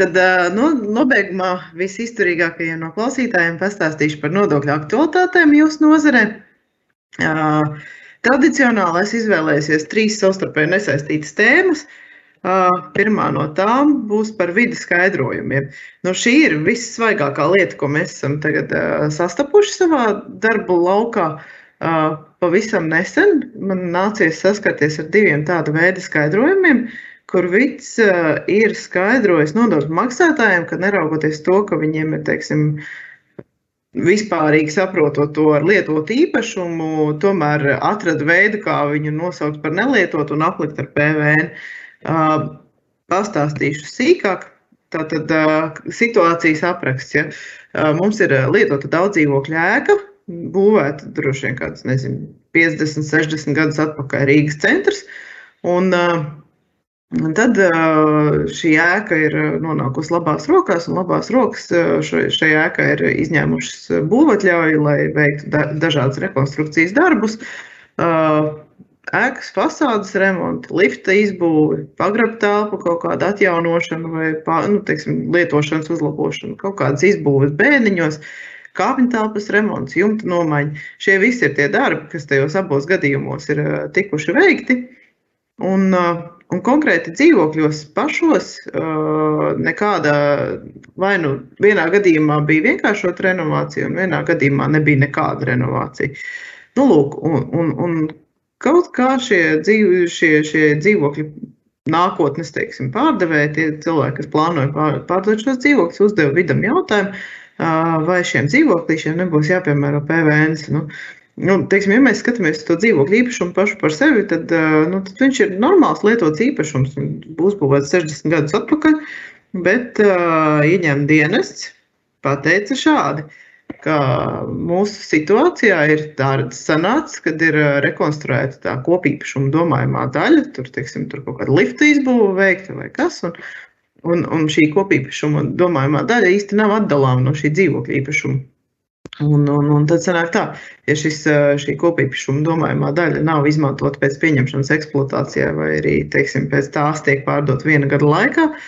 Tad no, nobeigumā visizturīgākajiem no klausītājiem pastāstīšu par nodokļu aktualitātēm jūsu nozarē. Tradicionāli es izvēlējusies trīs savstarpēji nesaistītas tēmas. Pirmā no tām būs par vidas skaidrojumiem. Nu, šī ir vissvaigākā lieta, ko mēs esam tagad sastapuši savā darba laukā. Pavisam nesen man nācies saskarties ar diviem tādu veidu skaidrojumiem, kur Vits ir skaidrojis nodokļu maksātājiem, ka neraugoties to, ka viņiem ir, teiksim, vispārīgi saprotot to ar lietotu īpašumu, tomēr atrada veidu, kā viņu nosaukt par nelietotu un aplikt ar PVN. Pastāstīšu sīkāk. Tātad situācijas apraksts. Ja. Mums ir lietota daudz dzīvokļu ēka, būvēta droši vien kāds, nezinu, 50, 60 gadus atpakaļ Rīgas centrs. Un, un tad šī ēka ir nonākusi labās rokās, un labās rokas šai ēkai ir izņēmušas būvatļauju, lai veiktu dažādas rekonstrukcijas darbus ēkas fasādes remontu, lifta izbūvi, pagrabu telpu kaut kādu atjaunošanu vai nu, teiksim, lietošanas uzlabošanu, kaut kādas izbūves bēniņos, kāpņu telpas remonts, jumta nomaiņa. Šie visi ir tie darbi, kas tajos abos gadījumos ir tikuši veikti. Un, un konkrēti dzīvokļos pašos nekāda, vai nu vienā gadījumā bija vienkāršota renovācija, un vienā gadījumā nebija nekāda renovācija. Nu, lūk, un, un, un Kaut kā šie, dzīv, šie, šie dzīvokļi nākotnes teiksim, pārdevēji, tie cilvēki, kas plānoja pār, pārdot šos dzīvokļus, uzdeva vidam jautājumu, vai šiem dzīvokļiem nebūs jāpiemēro PVN. Nu, nu, teiksim, ja mēs skatāmies to dzīvokļu īpašumu pašu par sevi, tad, nu, tad viņš ir normāls lietots īpašums. Būs būvēts 60 gadus atpakaļ, bet uh, ieņem dienests pateica šādi. Mūsu situācijā ir tāds sanācis, kad ir rekonstruēta tā kopīpašuma domājumā daļa, tur, teiksim, tur kaut kāda lifta izbūve veikta vai kas, un, un, un šī kopīpašuma domājumā daļa īsti nav atdalāma no šī dzīvokļa īpašuma. Un, un, un tad sanāk tā, ja šis, šī kopīpašuma domājumā daļa nav izmantota pēc pieņemšanas eksploatācijā vai arī, teiksim, pēc tās tiek pārdot viena gada laikā, uh,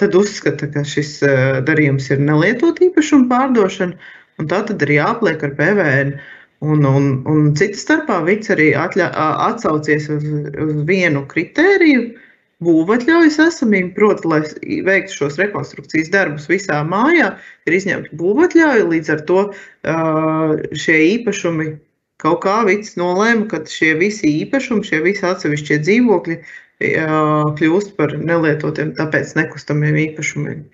tad uzskata, ka šis darījums ir nelietot īpašumu pārdošana, un tā tad ir jāpliek ar PVN. Un, un, un citas starpā Vits arī atļa, atsaucies uz, uz vienu kritēriju, būvatļaujas esamību, proti, lai veiktu šos rekonstrukcijas darbus visā mājā, ir izņemta būvatļauja, līdz ar to šie īpašumi kaut kā Vits nolēma, ka šie visi īpašumi, šie visi atsevišķie dzīvokļi kļūst par nelietotiem, tāpēc nekustamiem īpašumiem.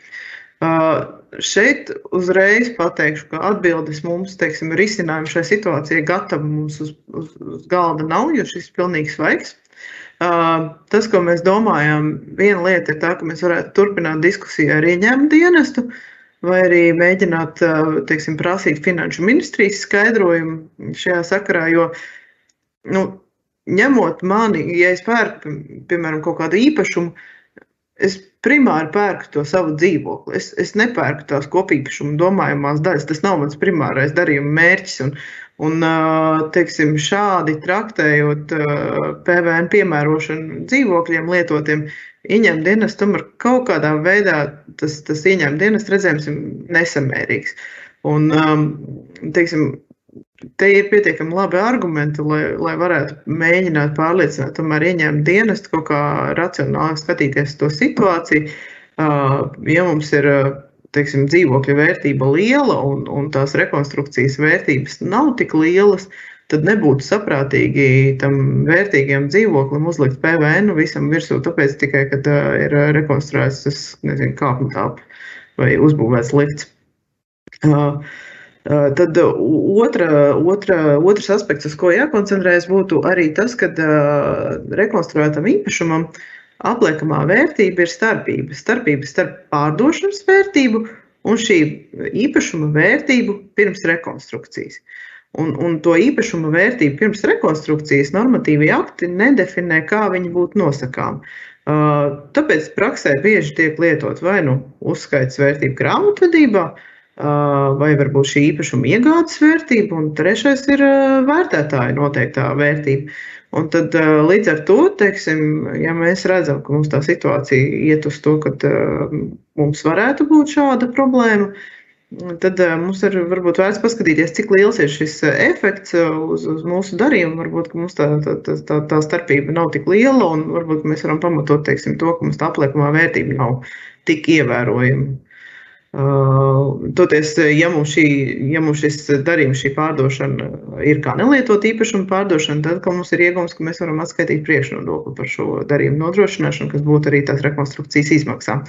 Šeit uzreiz pateikšu, ka atbildes mums, teiksim, risinājumu šai situācijai gatavi mums uz, uz, uz galda nav, jo šis ir pilnīgi svaigs. Tas, ko mēs domājam, viena lieta ir tā, ka mēs varētu turpināt diskusiju ar ieņēmumu dienestu, vai arī mēģināt, teiksim, prasīt finanšu ministrijas skaidrojumu šajā sakarā, jo nu, ņemot mani, ja es pērku, piemēram, kaut kādu īpašumu, es primāri pērku to savu dzīvokli. Es, es nepērku tās kopīpašuma domājamās daļas. Tas nav mans primārais darījuma mērķis. Un, un teiksim, šādi traktējot PVN piemērošanu dzīvokļiem lietotiem, ieņēmuma dienas tomēr kaut kādā veidā tas, tas ieņēmuma dienas redzējums ir nesamērīgs. Un, teiksim, te ir pietiekami labi argumenti, lai, lai varētu mēģināt pārliecināt, tomēr ieņemt dienestu kaut kā racionāli skatīties to situāciju. Ja mums ir teiksim, dzīvokļa vērtība liela un, un tās rekonstrukcijas vērtības nav tik lielas, tad nebūtu saprātīgi tam vērtīgiem dzīvoklim uzlikt PVN visam virsū, tāpēc tikai, kad ir rekonstruēts tas, nezinu, kāpņu tāpa vai uzbūvēts lifts. Uh, Tad otra, otra, otrs aspekts, uz ko jākoncentrējas, būtu arī tas, ka rekonstruētam īpašumam apliekamā vērtība ir starpība. Starpība starp pārdošanas vērtību un šī īpašuma vērtību pirms rekonstrukcijas. Un, un to īpašuma vērtību pirms rekonstrukcijas normatīvi akti nedefinē, kā viņi būtu nosakām. Tāpēc praksē bieži tiek lietot vai nu uzskaits vērtību grāmatvedībā, vai varbūt šī īpašuma iegādes vērtība, un trešais ir vērtētāja noteiktā vērtība. Un tad, līdz ar to, teiksim, ja mēs redzam, ka mums tā situācija iet uz to, ka mums varētu būt šāda problēma, tad mums ir varbūt vērts paskatīties, cik liels ir šis efekts uz, uz mūsu darījumu. Varbūt mums tā, tā, tā, tā starpība nav tik liela, un varbūt mēs varam pamatot teiksim, to, ka mums tā apliekamā vērtība nav tik ievērojama. Toties, ja mums, šī, ja mums šis darījums, šī pārdošana ir kā nelietot īpašumu pārdošana, tad mums ir iegums, ka mēs varam atskaitīt priekšnodokli par šo darījumu nodrošināšanu, kas būtu arī tās rekonstrukcijas izmaksām.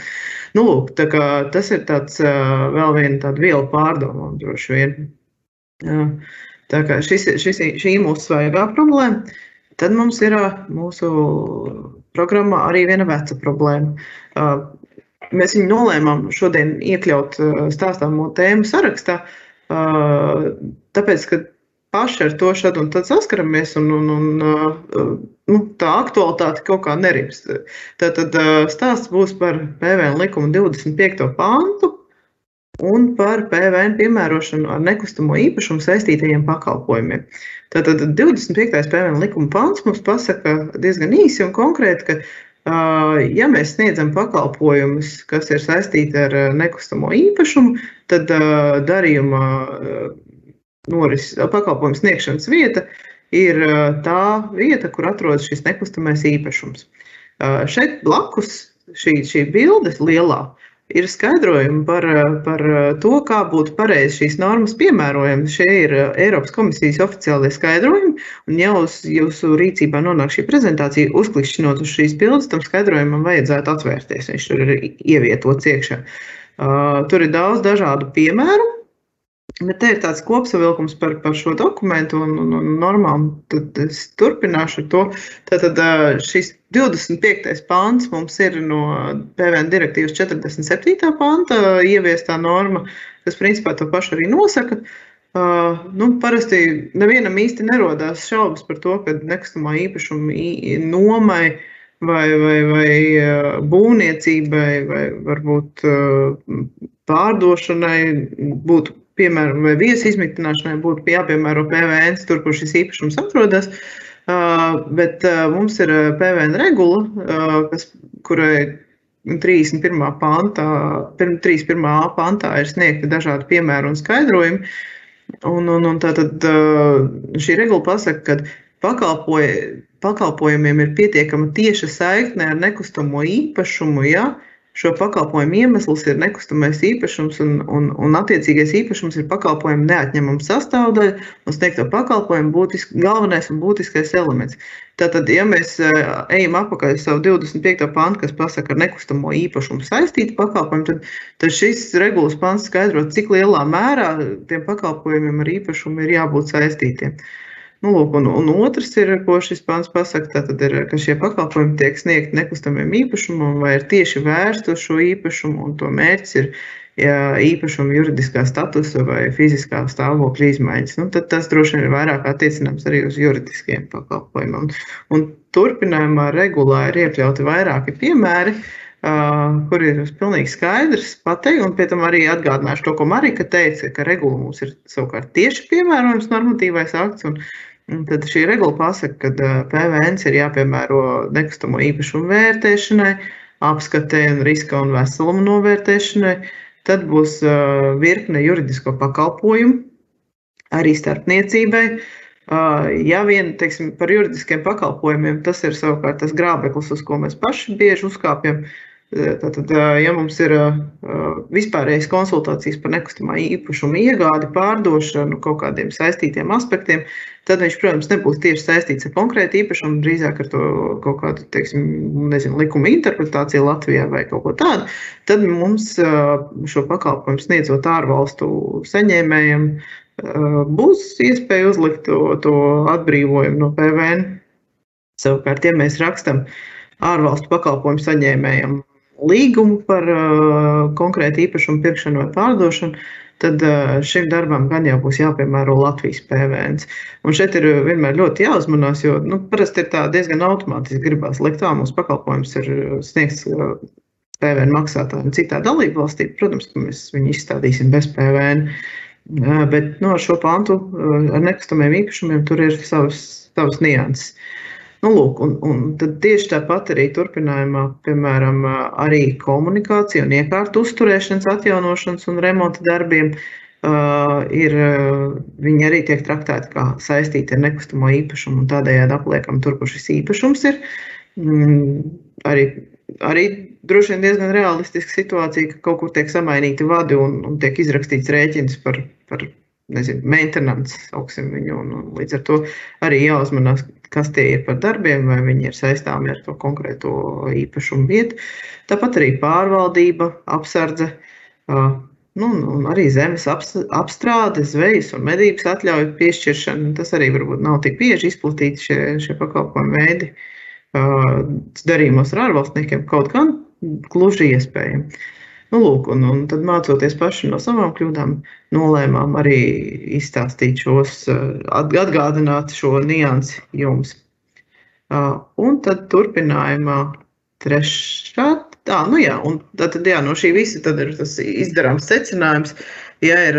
Nu, lūk, tas ir tāds, vēl viena tāda viela pārdomām droši vien. Tā kā šis, šis, šī ir mūsu svaigā problēma. Tad mums ir mūsu programmā arī viena veca problēma mēs viņu nolēmām šodien iekļaut stāstāmo tēmu sarakstā, tāpēc, ka paši ar to šad un tad saskaramies, un, un, un nu, tā aktualitāte kaut kā nerimst. Tātad stāsts būs par PVN likuma 25. pāntu un par PVN piemērošanu ar nekustamo īpašumu saistītajiem pakalpojumiem. Tātad 25. PVN likuma pāns mums pasaka diezgan īsi un konkrēti, ka Ja mēs sniedzam pakalpojumus, kas ir saistīti ar nekustamo īpašumu, tad darījuma noris, pakalpojumu sniegšanas vieta ir tā vieta, kur atrodas šis nekustamais īpašums. Šeit blakus šī, šī bilde lielā ir skaidrojumi par, par to, kā būtu pareizi šīs normas piemērojami. Šie ir Eiropas komisijas oficiālie skaidrojumi, un ja uz jūsu rīcībā nonāk šī prezentācija, uzklikšķinot uz šīs bildes, tam skaidrojumam vajadzētu atvērties. Viņš tur ir ievietots iekšā. Uh, tur ir daudz dažādu piemēru, Bet te ir tāds kopsavilkums par, par šo dokumentu un, un, un normām. Tad es turpināšu ar to. Tātad šis 25. pāns mums ir no PVN direktīvas 47. panta ieviestā norma, kas principā to pašu arī nosaka. Uh, nu, parasti nevienam īsti nerodās šaubas par to, ka nekustamā īpašuma nomai vai, vai, vai būvniecībai vai varbūt pārdošanai būtu piemēram, vai viesu izmitināšanai būtu jāpiemēro PVN tur, kur šis īpašums atrodas. Bet mums ir PVN regula, kas, kurai 31. pantā, 31. pantā ir sniegti dažādi piemēri un skaidrojumi. Un, un, un tātad šī regula pasaka, ka pakalpoja, pakalpojumiem ir pietiekama tieša saikne ar nekustamo īpašumu, ja uh, Šo pakalpojumu iemesls ir nekustamais īpašums, un, un, un attiecīgais īpašums ir pakalpojuma neatņemama sastāvdaļa un sniegto pakalpojumu būtisk, galvenais un būtiskais elements. Tātad, ja mēs e, ejam atpakaļ uz savu 25. pantu, kas pasaka ar nekustamo īpašumu saistītu pakalpojumu, tad, tad šis regulas pants skaidro, cik lielā mērā tiem pakalpojumiem ar īpašumu ir jābūt saistītiem. Nu, lūk, un, un otrs ir, ko šis pāns pasaka, tātad ir, ka šie pakalpojumi tiek sniegti nekustamiem īpašumam vai ir tieši vērsti uz šo īpašumu, un to mērķis ir ja īpašuma juridiskā statusa vai fiziskā stāvokļa izmaiņas. Nu, tad tas droši vien ir vairāk attiecināms arī uz juridiskiem pakalpojumiem. Un, un turpinājumā regulā ir iekļauti vairāki piemēri. Uh, kur ir pilnīgi skaidrs pateikt, un pēc tam arī atgādināšu to, ko Marika teica, ka regula mums ir savukārt tieši piemērojams normatīvais akts, un Tad šī regula pasaka, ka PVN ir jāpiemēro nekustamo īpašumu vērtēšanai, apskatē un riska un veseluma novērtēšanai. Tad būs virkne juridisko pakalpojumu, arī starpniecībai. Ja vien teiksim, par juridiskiem pakalpojumiem tas ir savukārt tas grābeklis, uz ko mēs paši bieži uzkāpjam, Tātad, ja mums ir vispārējais konsultācijas par nekustamā īpašuma iegādi, pārdošanu, kaut kādiem saistītiem aspektiem, tad viņš, protams, nebūs tieši saistīts ar konkrētu īpašumu, drīzāk ar to kaut kādu, teiksim, nezinu, likuma interpretāciju Latvijā vai kaut ko tādu. Tad mums šo pakalpojumu sniedzot ārvalstu saņēmējiem, būs iespēja uzlikt to, to atbrīvojumu no PVN. Savukārt, ja mēs rakstam ārvalstu pakalpojumu saņēmējiem līgumu par uh, konkrētu īpašumu pirkšanu vai pārdošanu, tad uh, šim darbam gan jau būs jāpiemēro Latvijas PVN. Un šeit ir vienmēr ļoti jāuzmanās, jo nu, parasti ir tā diezgan automātiski gribās likt tā, mūsu pakalpojums ir sniegts uh, PVN maksātājiem citā dalību valstī. Protams, ka mēs viņu izstādīsim bez PVN. Uh, bet no, nu, ar šo pantu, uh, ar nekustamiem īpašumiem, tur ir savas, savas nianses. Nu, lūk, un, un tad tieši tāpat arī turpinājumā, piemēram, arī komunikācija un iekārtu uzturēšanas, atjaunošanas un remonta darbiem uh, ir, viņi arī tiek traktēti kā saistīti ar nekustamo īpašumu un tādējādi apliekam tur, kur šis īpašums ir. Mm, arī, arī droši vien diezgan realistiska situācija, ka kaut kur tiek samainīti vadi un, un tiek izrakstīts rēķins par, par nezinu, maintenance, sauksim viņu. Un, un līdz ar to arī jāuzmanās, kas tie ir par darbiem, vai viņi ir saistāmi ar to konkrēto īpašumu vietu. Tāpat arī pārvaldība, apsardze. Nu, un arī zemes apstrāde, zvejas un medības atļauju piešķiršana. Tas arī varbūt nav tik bieži izplatīti šie, šie pakalpojumu veidi. Darījumos ar ārvalstniekiem kaut gan gluži iespējami. Nu, lūk, un, un tad mācoties paši no savām kļūdām, nolēmām arī izstāstīt šos, atgādināt šo niansi jums. Un tad turpinājumā trešā, tā, nu jā, un tad, jā, no šī visa ir tas izdarāms secinājums, ja, ir,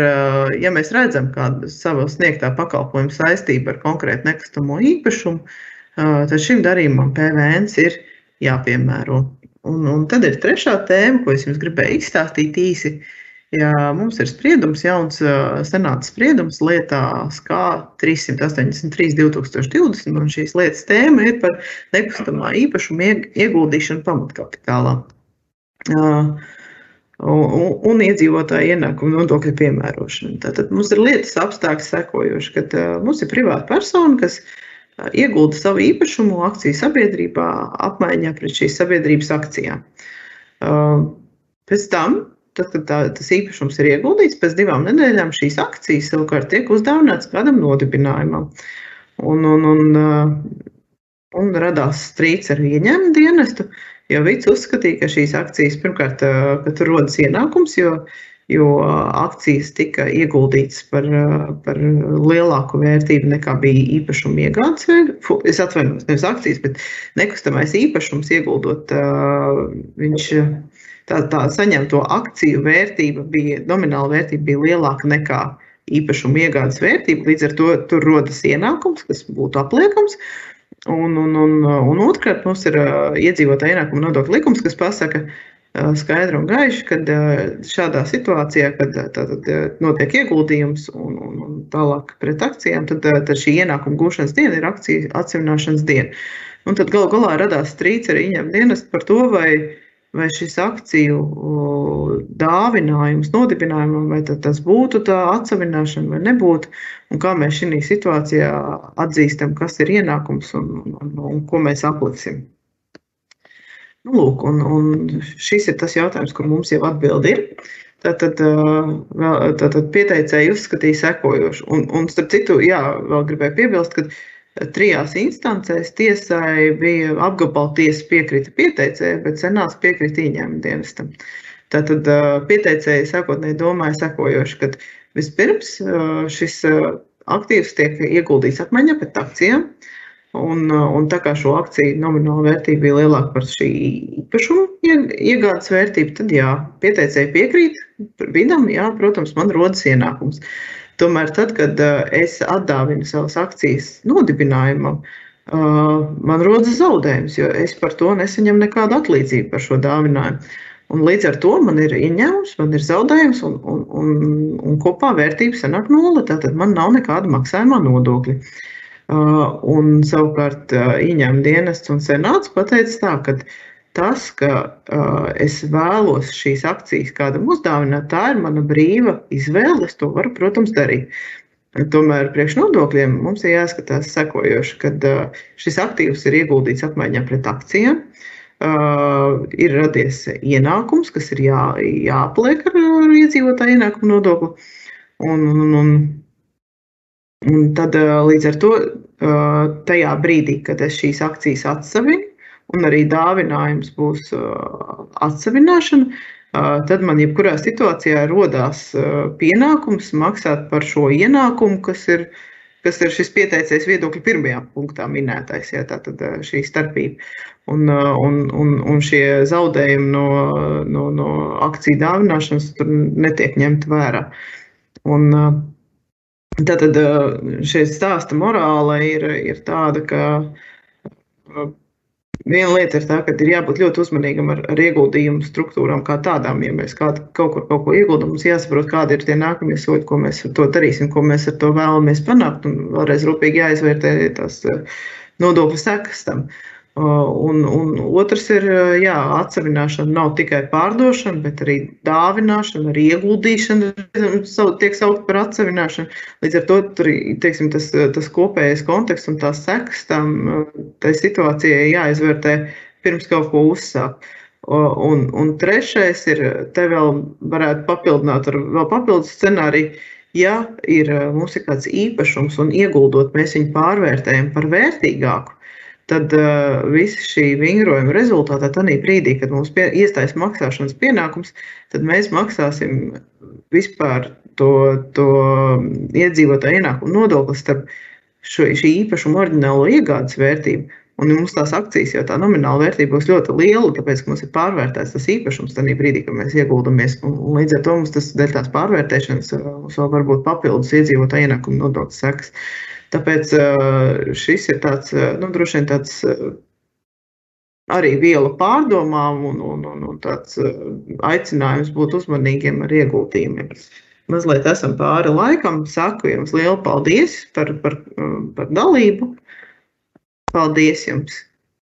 ja mēs redzam kādu savu sniegtā pakalpojumu saistību ar konkrētu nekustamo īpašumu, tad šim darījumam PVN ir jāpiemēro. Un, un tad ir trešā tēma, ko es jums gribēju izstāstīt īsi. Ja mums ir spriedums, jauns senāta spriedums lietā SKA 383 2020, un šīs lietas tēma ir par nekustamā īpašuma ieguldīšanu pamatkapitālā. Un, un iedzīvotāju ienākumu nodokļu piemērošanu. Tātad mums ir lietas apstākļi sekojoši, kad mums ir privāta persona, kas ir iegulda savu īpašumu akciju sabiedrībā apmaiņā pret šīs sabiedrības akcijām. Pēc tam, tad, kad tā, tas īpašums ir ieguldīts, pēc divām nedēļām šīs akcijas savukārt tiek uzdāvinātas kādam nodibinājumam. Un, un, un, un radās strīds ar ieņēmumu dienestu, jo Vits uzskatīja, ka šīs akcijas pirmkārt, ka tur rodas ienākums, jo uh, jo akcijas tika ieguldītas par, par lielāku vērtību nekā bija īpašuma iegādes. Es atvainojos, nevis akcijas, bet nekustamais īpašums ieguldot, viņš tā, tā saņemto akciju vērtība bija, nomināla vērtība bija lielāka nekā īpašuma iegādes vērtība. Līdz ar to tur rodas ienākums, kas būtu apliekams. Un, un, un, un otrkārt, mums ir iedzīvotāja ienākuma nodokļa likums, kas pasaka, ka skaidri un gaiši, kad šādā situācijā, kad tātad, notiek ieguldījums un, un, un tālāk pret akcijām, tad, tad šī ienākuma gūšanas diena ir akciju atsevināšanas diena. Un tad gal galā radās strīds ar ieņem dienestu par to, vai, vai šis akciju dāvinājums nodibinājumam, vai tas būtu tā atsevināšana vai nebūtu, un kā mēs šī situācijā atzīstam, kas ir ienākums un, un, un, un ko mēs apliksim. Nu, lūk, un, un šis ir tas jautājums, kur mums jau atbildi ir. Tātad, tātad pieteicēji uzskatīja sekojošu. Un, un starp citu, jā, vēl gribēju piebilst, ka trijās instancēs tiesai bija apgabala tiesa piekrita pieteicēji, bet senāts piekrita ieņēmuma dienestam. Tātad pieteicēji sākotnēji domāja sekojoši, ka vispirms šis aktīvs tiek ieguldīts apmaiņā pret akcijām, Un, un tā kā šo akciju nomināla vērtība bija lielāka par šī īpašuma iegādes vērtību, tad jā, pieteicēji piekrīt vidam, jā, protams, man rodas ienākums. Tomēr tad, kad es atdāvinu savas akcijas nodibinājumam, man rodas zaudējums, jo es par to nesaņemu nekādu atlīdzību par šo dāvinājumu. Un līdz ar to man ir ieņēmums, man ir zaudējums, un, un, un, un kopā vērtība sanāk nulle. Tātad man nav nekāda maksājumā nodokļa. Uh, un savukārt uh, ieņēmuma dienests un senāts pateica tā, ka tas, ka uh, es vēlos šīs akcijas kādam uzdāvināt, tā ir mana brīva izvēle. Es to varu, protams, darīt. Tomēr priekš nodokļiem mums ir jāskatās sekojoši, kad šis aktīvs ir ieguldīts apmaiņā pret akcijām. Uh, ir radies ienākums, kas ir jā, jāpliek ar, ar iedzīvotāju ienākumu nodokli. Un, un, un Un tad līdz ar to tajā brīdī, kad es šīs akcijas atsevinu, un arī dāvinājums būs atsevināšana, tad man jebkurā situācijā rodās pienākums maksāt par šo ienākumu, kas ir, kas ir šis pieteicējs viedokļa pirmajā punktā minētais, ja, tātad šī starpība. Un, un, un, un šie zaudējumi no, no, no akciju dāvināšanas tur netiek ņemt vērā. Un, Tātad šī stāsta morāla ir, ir tāda, ka Viena lieta ir tā, ka ir jābūt ļoti uzmanīgam ar, ar ieguldījumu struktūrām kā tādām. Ja mēs kād, kaut kur kaut ko ieguldām, mums jāsaprot, kādi ir tie nākamie soļi, ko mēs ar to darīsim, ko mēs ar to vēlamies panākt. Un vēlreiz rūpīgi jāizvērtē tās nodokļu sekas tam. Uh, Un, un otrs ir, jā, atsevināšana nav tikai pārdošana, bet arī dāvināšana, arī ieguldīšana tiek saukt par atsevināšanu. Līdz ar to tur, teiksim, tas, tas kopējais konteksts un tās sekas tam situācijai jāizvērtē pirms kaut ko uzsākt. Un, un trešais ir, te vēl varētu papildināt ar vēl papildus scenāriju, ja ir, mums ir kāds īpašums un ieguldot, mēs viņu pārvērtējam par vērtīgāku, tad uh, visa šī vingrojuma rezultātā, tad brīdī, kad mums pie, iestājas maksāšanas pienākums, tad mēs maksāsim vispār to, to iedzīvotāju ienākumu nodokli starp šo, šī īpašuma oriģinālo iegādes vērtību. Un mums tās akcijas jau tā nomināla vērtība būs ļoti liela, tāpēc, mums ir pārvērtēts tas īpašums tajā brīdī, kad mēs ieguldamies. Un, un līdz ar to mums tas dēļ tās pārvērtēšanas mums vēl var būt papildus iedzīvotāju ienākumu nodokļu sekas. Uh, Tāpēc šis ir tāds, nu, droši vien tāds arī viela pārdomām un, un, un, un tāds aicinājums būt uzmanīgiem ar ieguldījumiem. Mazliet esam pāri laikam. Saku jums lielu paldies par, par, par dalību. Paldies jums!